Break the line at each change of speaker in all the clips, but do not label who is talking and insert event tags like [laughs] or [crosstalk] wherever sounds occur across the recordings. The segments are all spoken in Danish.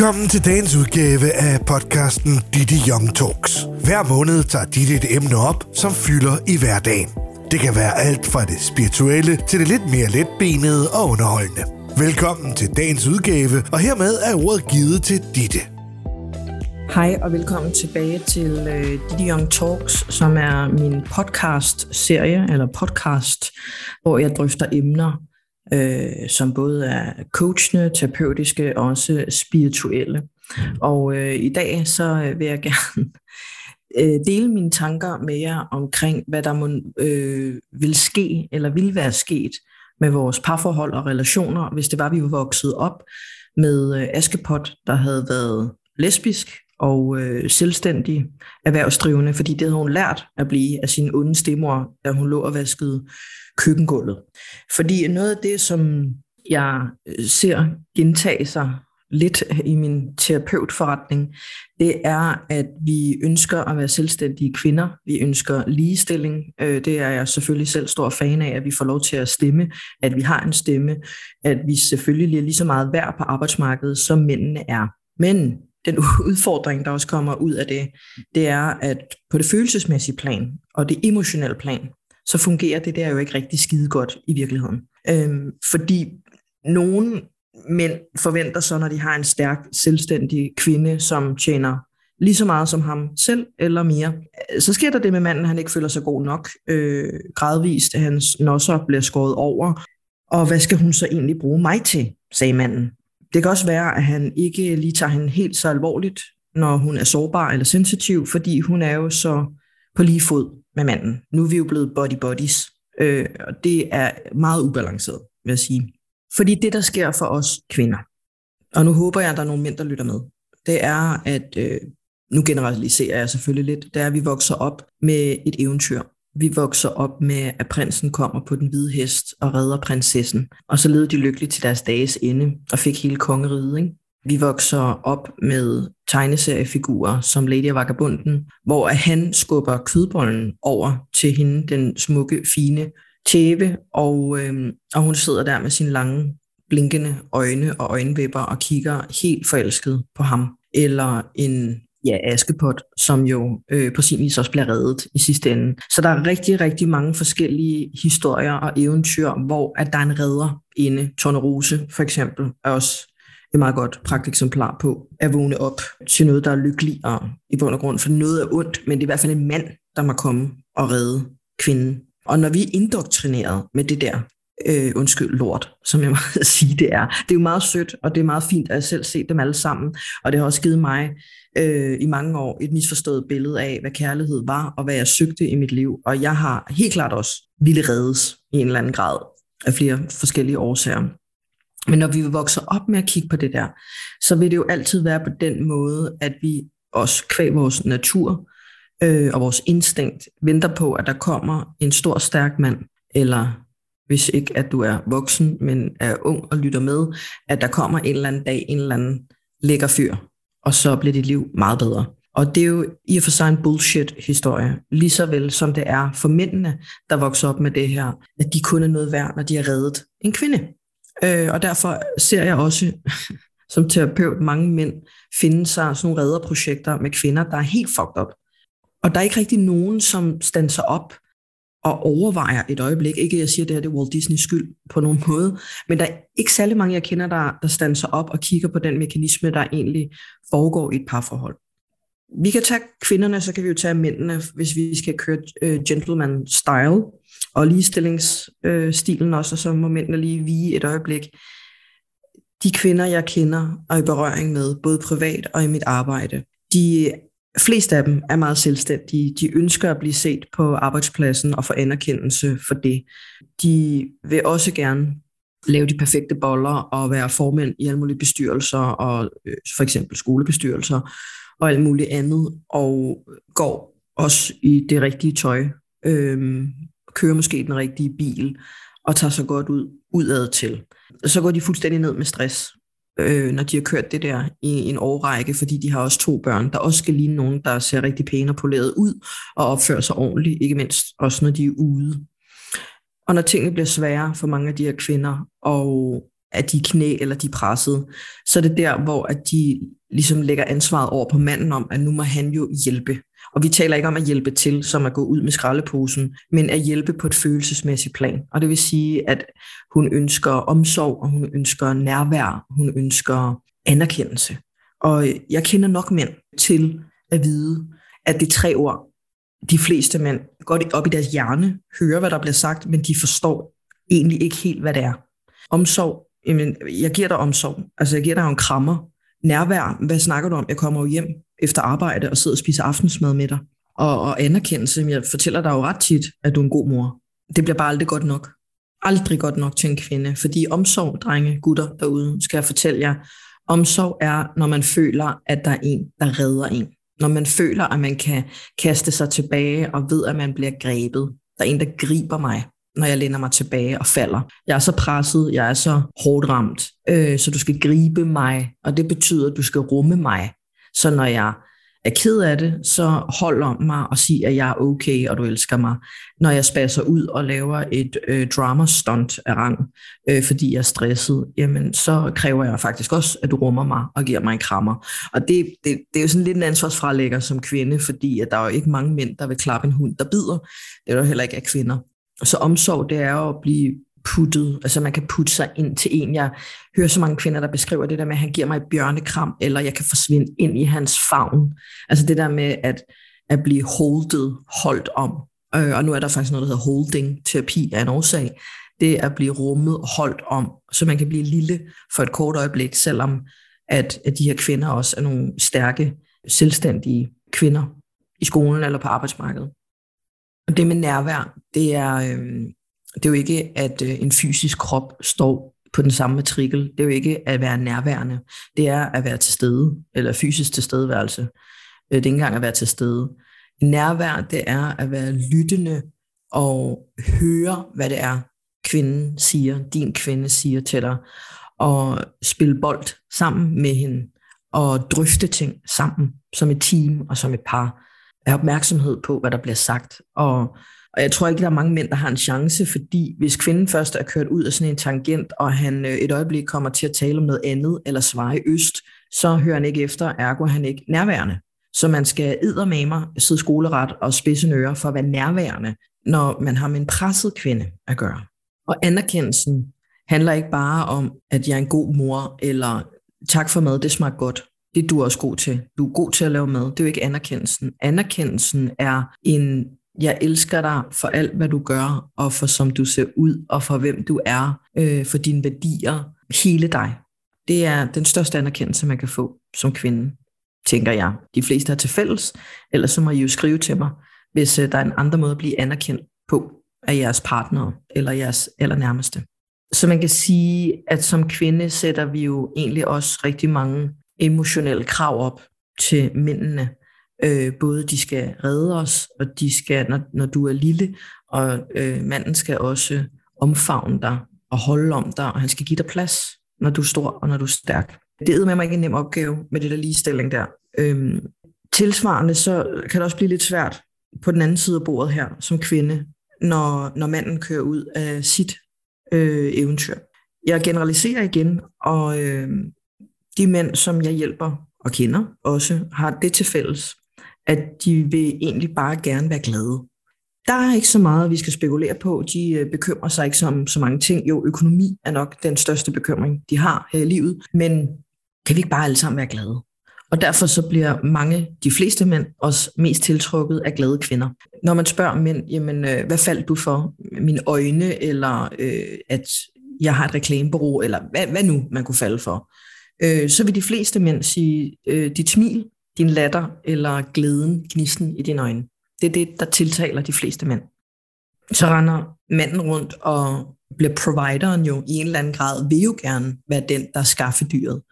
Velkommen til dagens udgave af podcasten Ditte Young Talks. Hver måned tager Ditte et emne op, som fylder i hverdagen. Det kan være alt fra det spirituelle til det lidt mere letbenede og underholdende. Velkommen til dagens udgave, og hermed er ordet givet til Ditte.
Hej og velkommen tilbage til øh, uh, Didi Young Talks, som er min podcast-serie, eller podcast, hvor jeg drøfter emner, øh, som både er coachende, terapeutiske og også spirituelle. Og øh, i dag så øh, vil jeg gerne [laughs] øh, dele mine tanker med jer omkring, hvad der må, øh, vil ske eller vil være sket med vores parforhold og relationer, hvis det var, vi var vokset op med øh, Askepot, der havde været lesbisk og øh, selvstændig erhvervsdrivende, fordi det havde hun lært at blive af sin onde stemor, da hun lå og vaskede køkkengulvet. Fordi noget af det, som jeg øh, ser gentage sig lidt øh, i min terapeutforretning, det er, at vi ønsker at være selvstændige kvinder. Vi ønsker ligestilling. Øh, det er jeg selvfølgelig selv stor fan af, at vi får lov til at stemme, at vi har en stemme, at vi selvfølgelig er lige så meget værd på arbejdsmarkedet, som mændene er. Men den udfordring, der også kommer ud af det, det er, at på det følelsesmæssige plan og det emotionelle plan, så fungerer det der jo ikke rigtig skide godt i virkeligheden. Øhm, fordi nogen mænd forventer så, når de har en stærk, selvstændig kvinde, som tjener lige så meget som ham selv, eller mere. Øh, så sker der det med manden, han ikke føler sig god nok. Øh, gradvist, at hans nosser bliver skåret over. Og hvad skal hun så egentlig bruge mig til, sagde manden. Det kan også være, at han ikke lige tager hende helt så alvorligt, når hun er sårbar eller sensitiv, fordi hun er jo så på lige fod med manden. Nu er vi jo blevet body bodies, øh, og det er meget ubalanceret, vil jeg sige. Fordi det, der sker for os kvinder, og nu håber jeg, at der er nogle mænd, der lytter med, det er, at øh, nu generaliserer jeg selvfølgelig lidt, det er, at vi vokser op med et eventyr. Vi vokser op med, at prinsen kommer på den hvide hest og redder prinsessen. Og så levede de lykkeligt til deres dages ende og fik hele kongeriget. Ikke? Vi vokser op med tegneseriefigurer som Lady og Vagabunden, hvor han skubber kødbollen over til hende, den smukke, fine tæve, og, øh, og hun sidder der med sine lange, blinkende øjne og øjenvipper og kigger helt forelsket på ham. Eller en ja, Askepot, som jo øh, på sin vis også bliver reddet i sidste ende. Så der er rigtig, rigtig mange forskellige historier og eventyr, hvor at der er en redder inde. Tornerose for eksempel er også et meget godt pragteksemplar på at vågne op til noget, der er lykkeligere i bund og grund. For noget er ondt, men det er i hvert fald en mand, der må komme og redde kvinden. Og når vi er indoktrineret med det der, øh, undskyld, lort, som jeg [laughs] må sige, det er. Det er jo meget sødt, og det er meget fint, at jeg selv set dem alle sammen. Og det har også givet mig øh, i mange år et misforstået billede af, hvad kærlighed var, og hvad jeg søgte i mit liv. Og jeg har helt klart også ville reddes i en eller anden grad af flere forskellige årsager. Men når vi vokser op med at kigge på det der, så vil det jo altid være på den måde, at vi også kvæg vores natur øh, og vores instinkt venter på, at der kommer en stor, stærk mand, eller hvis ikke at du er voksen, men er ung og lytter med, at der kommer en eller anden dag en eller anden lækker fyr, og så bliver dit liv meget bedre. Og det er jo i og for sig en bullshit-historie, lige så vel som det er for mændene, der vokser op med det her, at de kun er noget værd, når de har reddet en kvinde. Øh, og derfor ser jeg også [laughs] som terapeut mange mænd finde sig sådan nogle redderprojekter med kvinder, der er helt fucked up. Og der er ikke rigtig nogen, som standser op og overvejer et øjeblik. Ikke at jeg siger, at det her det er Walt Disneys skyld på nogen [laughs] måde, men der er ikke særlig mange, jeg kender, der, der standser op og kigger på den mekanisme, der egentlig foregår i et parforhold. Vi kan tage kvinderne, så kan vi jo tage mændene, hvis vi skal køre øh, gentleman style og ligestillingsstilen øh, også, og så må mændene lige vige et øjeblik. De kvinder, jeg kender og i berøring med, både privat og i mit arbejde, de fleste af dem er meget selvstændige. De ønsker at blive set på arbejdspladsen og få anerkendelse for det. De vil også gerne lave de perfekte boller og være formænd i alle mulige bestyrelser og øh, for eksempel skolebestyrelser og alt muligt andet, og går også i det rigtige tøj, øhm, kører måske den rigtige bil, og tager så godt ud udad til. Så går de fuldstændig ned med stress, øh, når de har kørt det der i en årrække, fordi de har også to børn, der også skal ligne nogen, der ser rigtig pæne og poleret ud, og opfører sig ordentligt, ikke mindst også når de er ude. Og når tingene bliver svære for mange af de her kvinder, og at de er knæ eller de er presset, så er det der, hvor at de ligesom lægger ansvaret over på manden om, at nu må han jo hjælpe. Og vi taler ikke om at hjælpe til, som at gå ud med skraldeposen, men at hjælpe på et følelsesmæssigt plan. Og det vil sige, at hun ønsker omsorg, og hun ønsker nærvær, hun ønsker anerkendelse. Og jeg kender nok mænd til at vide, at det er tre ord, de fleste mænd går op i deres hjerne, hører, hvad der bliver sagt, men de forstår egentlig ikke helt, hvad det er. Omsorg, jamen, jeg giver dig omsorg. Altså, jeg giver dig en krammer. Nærvær, hvad snakker du om? Jeg kommer jo hjem efter arbejde og sidder og spiser aftensmad med dig. Og, og anerkendelse, jeg fortæller dig jo ret tit, at du er en god mor. Det bliver bare aldrig godt nok. Aldrig godt nok til en kvinde. Fordi omsorg, drenge, gutter derude, skal jeg fortælle jer, omsorg er, når man føler, at der er en, der redder en. Når man føler, at man kan kaste sig tilbage og ved, at man bliver grebet. Der er en, der griber mig når jeg læner mig tilbage og falder. Jeg er så presset, jeg er så hårdt ramt, øh, så du skal gribe mig, og det betyder, at du skal rumme mig. Så når jeg er ked af det, så hold om mig og sig, at jeg er okay, og du elsker mig. Når jeg spasser ud og laver et øh, drama stunt af rang, øh, fordi jeg er stresset, jamen så kræver jeg faktisk også, at du rummer mig og giver mig en krammer. Og det, det, det er jo sådan lidt en ansvarsfralægger som kvinde, fordi at der er jo ikke mange mænd, der vil klappe en hund, der bider. Det er jo heller ikke af kvinder. Så omsorg, det er jo at blive puttet, altså man kan putte sig ind til en. Jeg hører så mange kvinder, der beskriver det der med, at han giver mig et bjørnekram, eller jeg kan forsvinde ind i hans favn. Altså det der med at, at blive holdet, holdt om. Øh, og nu er der faktisk noget, der hedder holding-terapi af en årsag. Det er at blive rummet og holdt om, så man kan blive lille for et kort øjeblik, selvom at, at de her kvinder også er nogle stærke, selvstændige kvinder i skolen eller på arbejdsmarkedet. Og det med nærvær, det er, øh, det er jo ikke, at øh, en fysisk krop står på den samme matrikel. Det er jo ikke at være nærværende. Det er at være til stede, eller fysisk tilstedeværelse. Øh, det er ikke engang at være til stede. Nærvær, det er at være lyttende og høre, hvad det er, kvinden siger, din kvinde siger til dig, og spille bold sammen med hende, og drøfte ting sammen som et team og som et par have opmærksomhed på, hvad der bliver sagt. Og, og jeg tror ikke, der er mange mænd, der har en chance, fordi hvis kvinden først er kørt ud af sådan en tangent, og han øh, et øjeblik kommer til at tale om noget andet, eller svare i øst, så hører han ikke efter, ergo han ikke nærværende. Så man skal mig, sidde skoleret og spidse ører for at være nærværende, når man har med en presset kvinde at gøre. Og anerkendelsen handler ikke bare om, at jeg er en god mor, eller tak for mad, det smager godt. Det er du også god til. Du er god til at lave mad. Det er jo ikke anerkendelsen. Anerkendelsen er en, jeg elsker dig for alt, hvad du gør, og for som du ser ud, og for hvem du er, øh, for dine værdier, hele dig. Det er den største anerkendelse, man kan få som kvinde, tænker jeg. De fleste har til fælles, ellers så må I jo skrive til mig, hvis øh, der er en anden måde at blive anerkendt på af jeres partner eller jeres allernærmeste. Så man kan sige, at som kvinde sætter vi jo egentlig også rigtig mange emotionelle krav op til mændene. Øh, både de skal redde os, og de skal, når, når du er lille, og øh, manden skal også omfavne dig og holde om dig, og han skal give dig plads, når du er stor og når du er stærk. Det er med mig ikke en nem opgave med det der ligestilling der. Øhm, tilsvarende så kan det også blive lidt svært på den anden side af bordet her som kvinde, når, når manden kører ud af sit øh, eventyr. Jeg generaliserer igen, og øh, de mænd, som jeg hjælper og kender også, har det til fælles, at de vil egentlig bare gerne være glade. Der er ikke så meget, vi skal spekulere på. De øh, bekymrer sig ikke om så mange ting. Jo, økonomi er nok den største bekymring, de har her i livet. Men kan vi ikke bare alle sammen være glade? Og derfor så bliver mange, de fleste mænd, også mest tiltrukket af glade kvinder. Når man spørger mænd, jamen, øh, hvad faldt du for? Mine øjne, eller øh, at jeg har et reklamebureau, eller hvad, hvad nu man kunne falde for? Øh, så vil de fleste mænd sige øh, dit smil, din latter eller glæden, gnisten i dine øjne. Det er det, der tiltaler de fleste mænd. Så render manden rundt og bliver provideren jo i en eller anden grad, vil jo gerne være den, der skaffer dyret.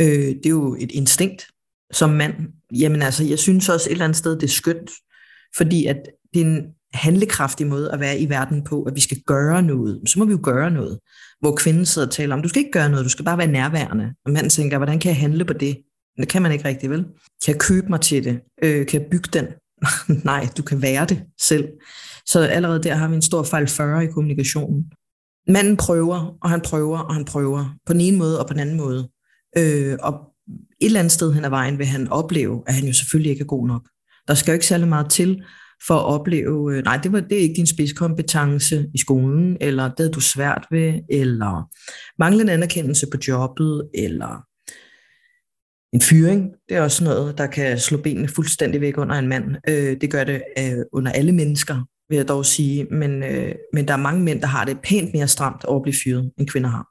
Øh, det er jo et instinkt som mand. Jamen altså, jeg synes også et eller andet sted, det er skønt, fordi at det er en handlekraftig måde at være i verden på, at vi skal gøre noget. Så må vi jo gøre noget hvor kvinden sidder og taler om, du skal ikke gøre noget, du skal bare være nærværende. Og manden tænker, hvordan kan jeg handle på det? Det kan man ikke rigtig, vel? Kan jeg købe mig til det? Øh, kan jeg bygge den? [laughs] Nej, du kan være det selv. Så allerede der har vi en stor fejl 40 i kommunikationen. manden prøver, og han prøver, og han prøver, på den ene måde og på den anden måde. Øh, og et eller andet sted hen ad vejen vil han opleve, at han jo selvfølgelig ikke er god nok. Der skal jo ikke særlig meget til for at opleve, øh, nej, det, var, det er ikke din spidskompetence i skolen, eller det havde du svært ved, eller manglende anerkendelse på jobbet, eller en fyring. Det er også noget, der kan slå benene fuldstændig væk under en mand. Øh, det gør det øh, under alle mennesker, vil jeg dog sige. Men, øh, men der er mange mænd, der har det pænt mere stramt over at blive fyret, end kvinder har.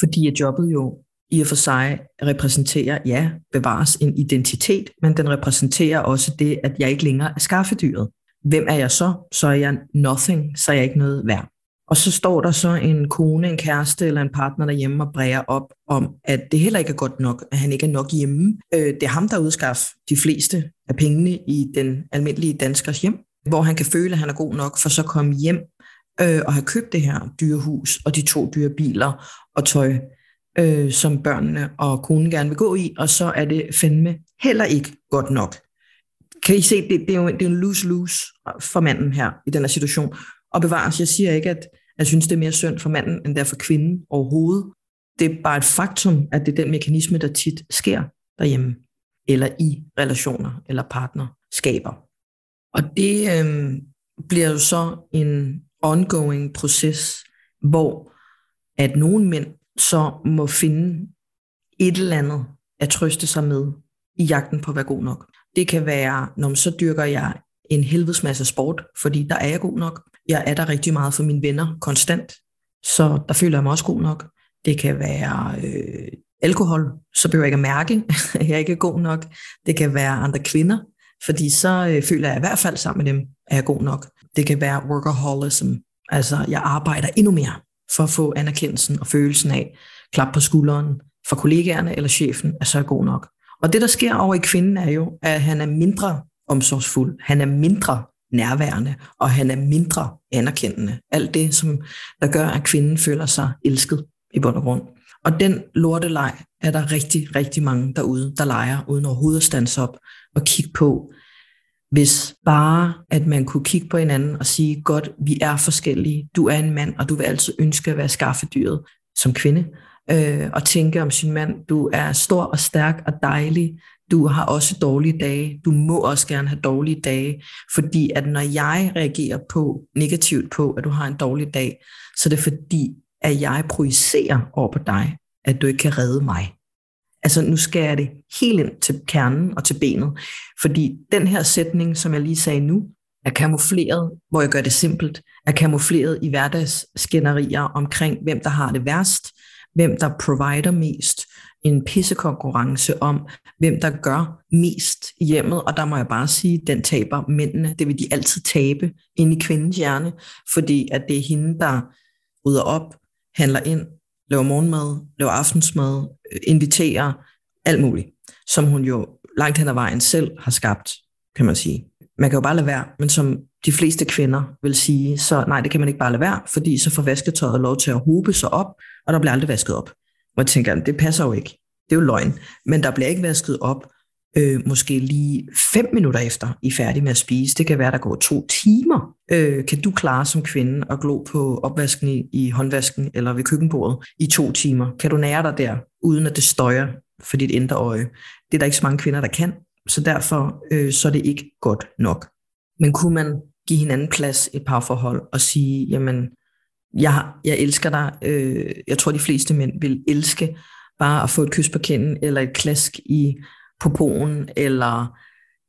Fordi at jobbet jo i og for sig repræsenterer, ja, bevares en identitet, men den repræsenterer også det, at jeg ikke længere er skaffedyret. Hvem er jeg så? Så er jeg nothing, så er jeg ikke noget værd. Og så står der så en kone, en kæreste eller en partner derhjemme og bræger op om, at det heller ikke er godt nok, at han ikke er nok hjemme. Øh, det er ham, der udskaffer de fleste af pengene i den almindelige danskers hjem, hvor han kan føle, at han er god nok for så at komme hjem øh, og have købt det her dyre hus og de to dyre biler og tøj, øh, som børnene og konen gerne vil gå i, og så er det fandme heller ikke godt nok. Kan I se, det, det er jo det er en lose-lose for manden her i den her situation. Og bevares, jeg siger ikke, at jeg synes, det er mere synd for manden, end det er for kvinden overhovedet. Det er bare et faktum, at det er den mekanisme, der tit sker derhjemme, eller i relationer eller partnerskaber. Og det øh, bliver jo så en ongoing proces, hvor at nogle mænd så må finde et eller andet at trøste sig med i jagten på at være god nok. Det kan være, når så dyrker jeg en helvedes masse sport, fordi der er jeg god nok. Jeg er der rigtig meget for mine venner konstant, så der føler jeg mig også god nok. Det kan være øh, alkohol, så behøver jeg ikke at mærke, at [laughs] jeg ikke er god nok. Det kan være andre kvinder, fordi så øh, føler jeg i hvert fald sammen med dem, at jeg er god nok. Det kan være workaholism, altså jeg arbejder endnu mere for at få anerkendelsen og følelsen af klap på skulderen fra kollegaerne eller chefen, at så er jeg god nok. Og det, der sker over i kvinden, er jo, at han er mindre omsorgsfuld, han er mindre nærværende, og han er mindre anerkendende. Alt det, som der gør, at kvinden føler sig elsket i bund og grund. Og den lorteleg er der rigtig, rigtig mange derude, der leger, uden overhovedet at stands op og kigge på, hvis bare, at man kunne kigge på hinanden og sige, godt, vi er forskellige, du er en mand, og du vil altid ønske at være skaffedyret som kvinde, øh, og tænke om sin mand, du er stor og stærk og dejlig, du har også dårlige dage, du må også gerne have dårlige dage, fordi at når jeg reagerer på negativt på, at du har en dårlig dag, så er det fordi, at jeg projicerer over på dig, at du ikke kan redde mig. Altså nu skal jeg det helt ind til kernen og til benet, fordi den her sætning, som jeg lige sagde nu, er kamufleret, hvor jeg gør det simpelt, er kamufleret i hverdagsskænderier omkring, hvem der har det værst, hvem der provider mest, en pissekonkurrence om, hvem der gør mest i hjemmet, og der må jeg bare sige, den taber mændene. Det vil de altid tabe ind i kvindens hjerne, fordi at det er hende, der rydder op, handler ind, laver morgenmad, laver aftensmad, øh, inviterer, alt muligt, som hun jo langt hen ad vejen selv har skabt, kan man sige. Man kan jo bare lade være, men som de fleste kvinder vil sige, så nej, det kan man ikke bare lade være, fordi så får vasketøjet lov til at hobe sig op, og der bliver aldrig vasket op. Og jeg tænker, det passer jo ikke. Det er jo løgn. Men der bliver ikke vasket op, øh, måske lige fem minutter efter, I er færdige med at spise. Det kan være, der går to timer. Øh, kan du klare som kvinde at glo på opvasken i, i håndvasken eller ved køkkenbordet i to timer? Kan du nære dig der, uden at det støjer for dit indre øje? Det er der ikke så mange kvinder, der kan, så derfor øh, så er det ikke godt nok. Men kunne man give hinanden plads i et parforhold og sige, jamen, jeg, jeg elsker dig. Øh, jeg tror, de fleste mænd vil elske bare at få et kys på kinden, eller et klask i popoen, eller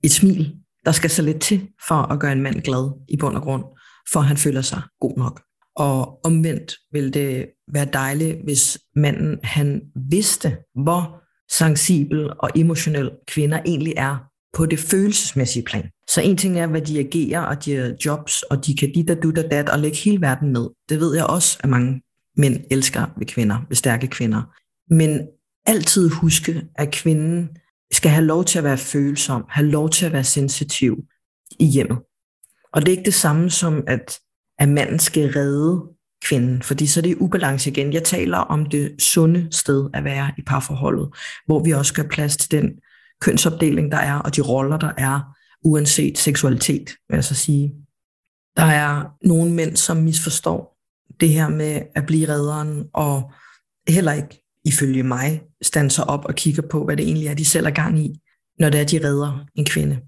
et smil. Der skal så lidt til for at gøre en mand glad i bund og grund, for han føler sig god nok. Og omvendt vil det være dejligt, hvis manden han vidste, hvor sensibel og emotionel kvinder egentlig er på det følelsesmæssige plan. Så en ting er, hvad de agerer, og de har jobs, og de kan dit og dut og dat, og lægge hele verden ned. Det ved jeg også, at mange mænd elsker ved kvinder, ved stærke kvinder. Men altid huske, at kvinden skal have lov til at være følsom, have lov til at være sensitiv i hjemmet. Og det er ikke det samme som, at, at manden skal redde kvinden, fordi så er det ubalance igen. Jeg taler om det sunde sted at være i parforholdet, hvor vi også gør plads til den kønsopdeling, der er, og de roller, der er, uanset seksualitet, vil jeg så sige. Der er nogle mænd, som misforstår det her med at blive redderen, og heller ikke ifølge mig standser op og kigger på, hvad det egentlig er, de selv er gang i, når det er, de redder en kvinde.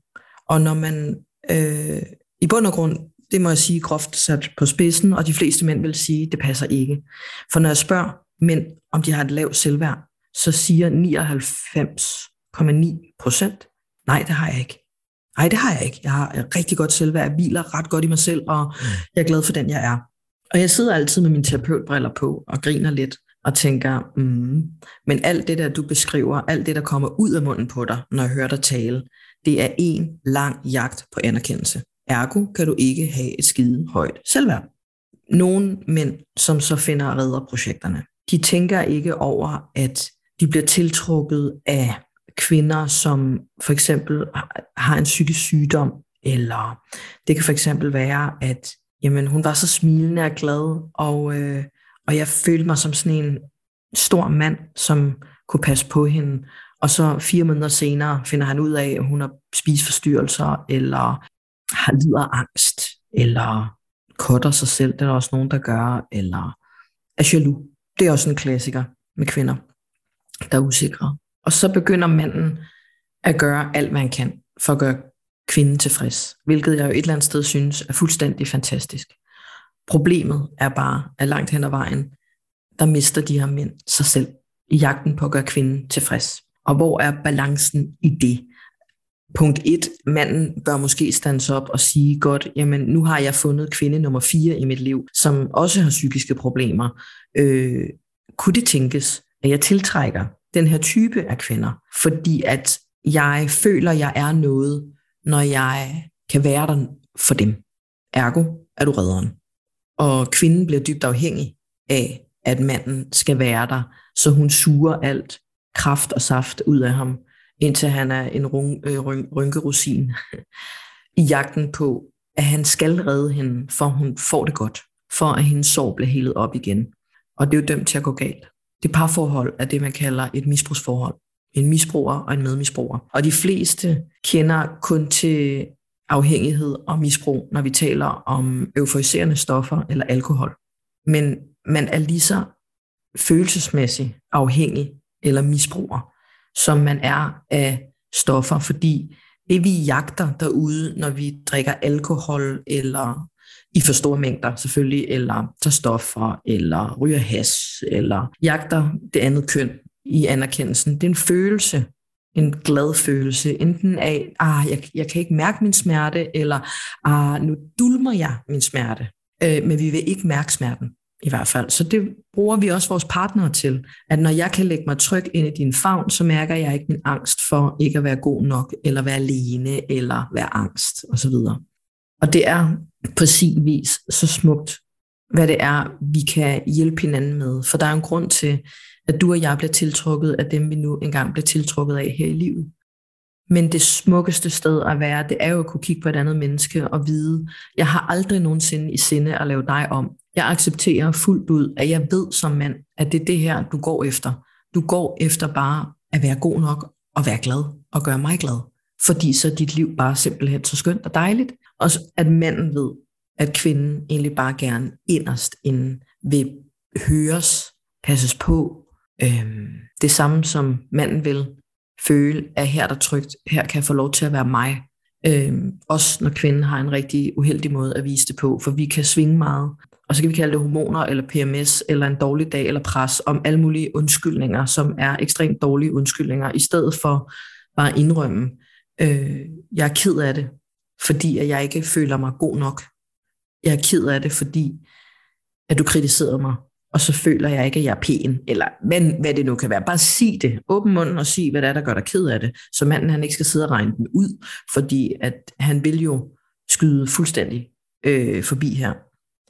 Og når man øh, i bund og grund, det må jeg sige groft sat på spidsen, og de fleste mænd vil sige, det passer ikke. For når jeg spørger mænd, om de har et lavt selvværd, så siger 99,9 procent, nej, det har jeg ikke. Nej, det har jeg ikke. Jeg har et rigtig godt selvværd. Jeg hviler ret godt i mig selv, og jeg er glad for den, jeg er. Og jeg sidder altid med mine terapeutbriller på og griner lidt og tænker, mm, men alt det der, du beskriver, alt det, der kommer ud af munden på dig, når jeg hører dig tale, det er en lang jagt på anerkendelse. Ergo kan du ikke have et skide højt selvværd. Nogle mænd, som så finder redder projekterne, de tænker ikke over, at de bliver tiltrukket af kvinder, som for eksempel har en psykisk sygdom, eller det kan for eksempel være, at jamen, hun var så smilende og glad, og, øh, og jeg følte mig som sådan en stor mand, som kunne passe på hende. Og så fire måneder senere finder han ud af, at hun har spiseforstyrrelser, eller har lider angst, eller kutter sig selv, det er der også nogen, der gør, eller er jaloux. Det er også en klassiker med kvinder, der er usikre. Og så begynder manden at gøre alt, hvad han kan for at gøre kvinden tilfreds, hvilket jeg jo et eller andet sted synes er fuldstændig fantastisk. Problemet er bare, at langt hen ad vejen, der mister de her mænd sig selv i jagten på at gøre kvinden tilfreds. Og hvor er balancen i det? Punkt 1. Manden bør måske stands op og sige, godt, jamen nu har jeg fundet kvinde nummer 4 i mit liv, som også har psykiske problemer. Øh, kunne det tænkes, at jeg tiltrækker den her type af kvinder, fordi at jeg føler, jeg er noget, når jeg kan være der for dem. Ergo er du redderen. Og kvinden bliver dybt afhængig af, at manden skal være der, så hun suger alt kraft og saft ud af ham, indtil han er en øh, rynkerosin i jagten på, at han skal redde hende, for hun får det godt, for at hendes sorg bliver helet op igen. Og det er jo dømt til at gå galt. Det parforhold er det, man kalder et misbrugsforhold. En misbruger og en medmisbruger. Og de fleste kender kun til afhængighed og misbrug, når vi taler om euforiserende stoffer eller alkohol. Men man er lige så følelsesmæssigt afhængig eller misbruger, som man er af stoffer, fordi det vi jagter derude, når vi drikker alkohol eller i for store mængder selvfølgelig, eller tager stoffer, eller ryger has, eller jagter det andet køn i anerkendelsen. Det er en følelse, en glad følelse, enten af, ah, jeg, jeg kan ikke mærke min smerte, eller ah, nu dulmer jeg min smerte, øh, men vi vil ikke mærke smerten i hvert fald. Så det bruger vi også vores partnere til, at når jeg kan lægge mig tryg ind i din favn, så mærker jeg ikke min angst for ikke at være god nok, eller være alene, eller være angst osv. Og det er på sin vis så smukt, hvad det er, vi kan hjælpe hinanden med. For der er en grund til, at du og jeg bliver tiltrukket af dem, vi nu engang bliver tiltrukket af her i livet. Men det smukkeste sted at være, det er jo at kunne kigge på et andet menneske og vide, jeg har aldrig nogensinde i sinde at lave dig om. Jeg accepterer fuldt ud, at jeg ved som mand, at det er det her, du går efter. Du går efter bare at være god nok og være glad og gøre mig glad. Fordi så er dit liv bare simpelthen så skønt og dejligt. Og at manden ved, at kvinden egentlig bare gerne inderst inden vil høres, passes på. Øhm, det samme som manden vil føle, at her er der trygt, her kan jeg få lov til at være mig. Øhm, også når kvinden har en rigtig uheldig måde at vise det på, for vi kan svinge meget. Og så kan vi kalde det hormoner, eller PMS, eller en dårlig dag, eller pres, om alle mulige undskyldninger, som er ekstremt dårlige undskyldninger, i stedet for bare at indrømme, øh, jeg er ked af det, fordi at jeg ikke føler mig god nok. Jeg er ked af det, fordi at du kritiserede mig, og så føler jeg ikke, at jeg er pæn, eller men, hvad det nu kan være. Bare sig det. Åben munden og sig, hvad det er, der gør dig ked af det, så manden han ikke skal sidde og regne den ud, fordi at han vil jo skyde fuldstændig øh, forbi her.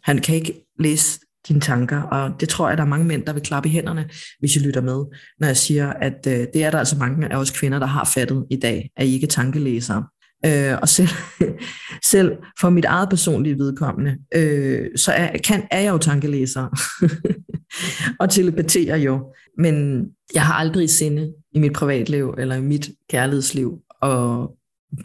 Han kan ikke læse dine tanker, og det tror jeg, der er mange mænd, der vil klappe i hænderne, hvis I lytter med, når jeg siger, at øh, det er der altså mange af os kvinder, der har fattet i dag, at I ikke er tankelæsere. Øh, og selv, [laughs] selv for mit eget personlige vedkommende, øh, så er, kan, er jeg jo tankelæser [laughs] og telepaterer jo. Men jeg har aldrig i sinde i mit privatliv eller i mit kærlighedsliv at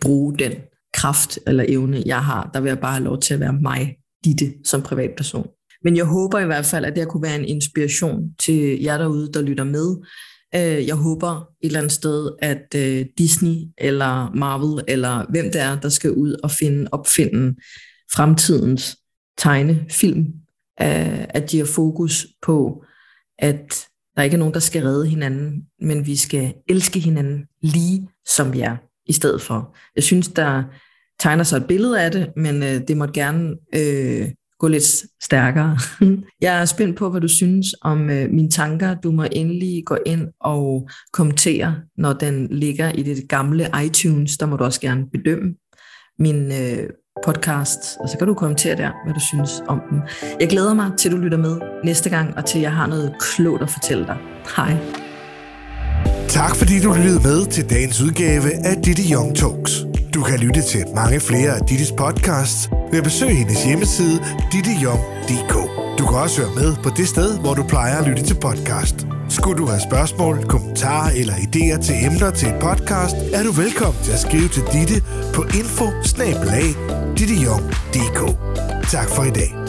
bruge den kraft eller evne, jeg har. Der vil jeg bare have lov til at være mig, Ditte, som privatperson. Men jeg håber i hvert fald, at det kunne være en inspiration til jer derude, der lytter med. Øh, jeg håber et eller andet sted, at øh, Disney eller Marvel eller hvem det er, der skal ud og finde opfinde fremtidens tegnefilm, øh, at de har fokus på, at der ikke er nogen, der skal redde hinanden, men vi skal elske hinanden lige som vi er, i stedet for. Jeg synes, der tegner sig et billede af det, men øh, det måtte gerne øh, gå lidt stærkere. [laughs] Jeg er spændt på, hvad du synes om øh, mine tanker. Du må endelig gå ind og kommentere, når den ligger i det gamle iTunes. Der må du også gerne bedømme min øh, podcast, og så kan du kommentere der, hvad du synes om den. Jeg glæder mig til, at du lytter med næste gang, og til, at jeg har noget klogt at fortælle dig. Hej.
Tak fordi du lyttede med til dagens udgave af Didi Young Talks. Du kan lytte til mange flere af Dittes podcasts ved at besøge hendes hjemmeside dittejong.dk. Du kan også høre med på det sted, hvor du plejer at lytte til podcast. Skulle du have spørgsmål, kommentarer eller idéer til emner til et podcast, er du velkommen til at skrive til Ditte på info Tak for i dag.